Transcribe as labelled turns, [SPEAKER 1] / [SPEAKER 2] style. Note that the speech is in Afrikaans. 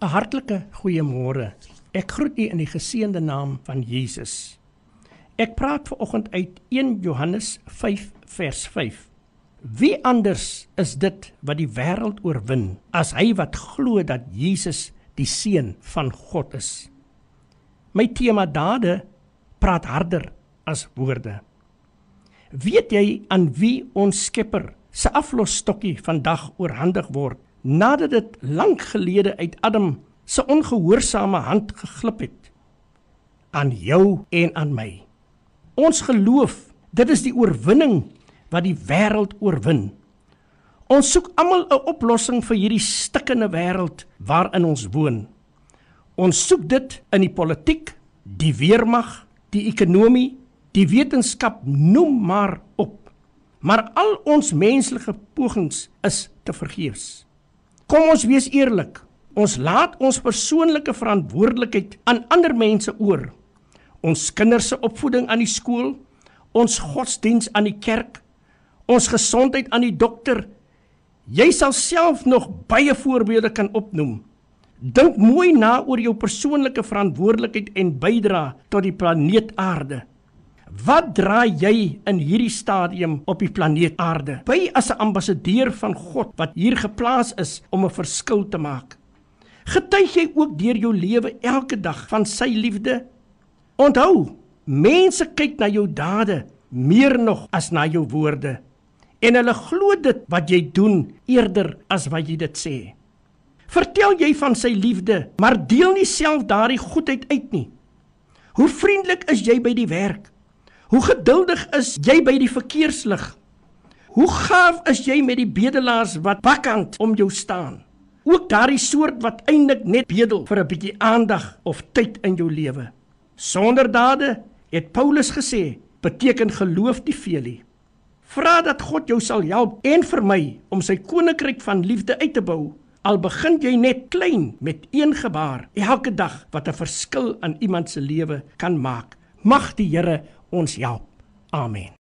[SPEAKER 1] 'n Hartlike goeiemôre. Ek groet u in die geseënde naam van Jesus. Ek praat ver oggend uit 1 Johannes 5 vers 5. Wie anders is dit wat die wêreld oorwin as hy wat glo dat Jesus die seun van God is? My tema dade praat harder as woorde. Weet jy aan wie ons Skepper se aflosstokkie vandag oorhandig word nadat dit lank gelede uit Adam se ongehoorsame hand geglip het aan jou en aan my. Ons geloof, dit is die oorwinning wat die wêreld oorwin. Ons soek almal 'n oplossing vir hierdie stikkende wêreld waarin ons woon. Ons soek dit in die politiek, die weermag, die ekonomie, die wetenskap, noem maar op. Maar al ons menslike pogings is te vergeefs. Kom ons wees eerlik. Ons laat ons persoonlike verantwoordelikheid aan ander mense oor. Ons kinders se opvoeding aan die skool, ons godsdiens aan die kerk, ons gesondheid aan die dokter. Jy sal self nog baie voorbeelde kan opnoem. Dink mooi na oor jou persoonlike verantwoordelikheid en bydra tot die planeet Aarde. Wat dra jy in hierdie stadium op die planeet Aarde? By as 'n ambassadeur van God wat hier geplaas is om 'n verskil te maak. Getuig jy ook deur jou lewe elke dag van sy liefde? Onthou, mense kyk na jou dade meer nog as na jou woorde. En hulle glo dit wat jy doen eerder as wat jy dit sê. Vertel jy van sy liefde, maar deel nie self daardie goedheid uit nie. Hoe vriendelik is jy by die werk? Hoe geduldig is jy by die verkeerslig? Hoe gaaf is jy met die bedelaars wat bakkant om jou staan? Ook daardie soort wat eintlik net bedel vir 'n bietjie aandag of tyd in jou lewe. Sonder dade, het Paulus gesê, beteken geloof nie veel nie. Vra dat God jou sal help en vir my om sy koninkryk van liefde uit te bou. Al begin jy net klein met een gebaar, elke dag wat 'n verskil aan iemand se lewe kan maak. Mag die Here ons help. Amen.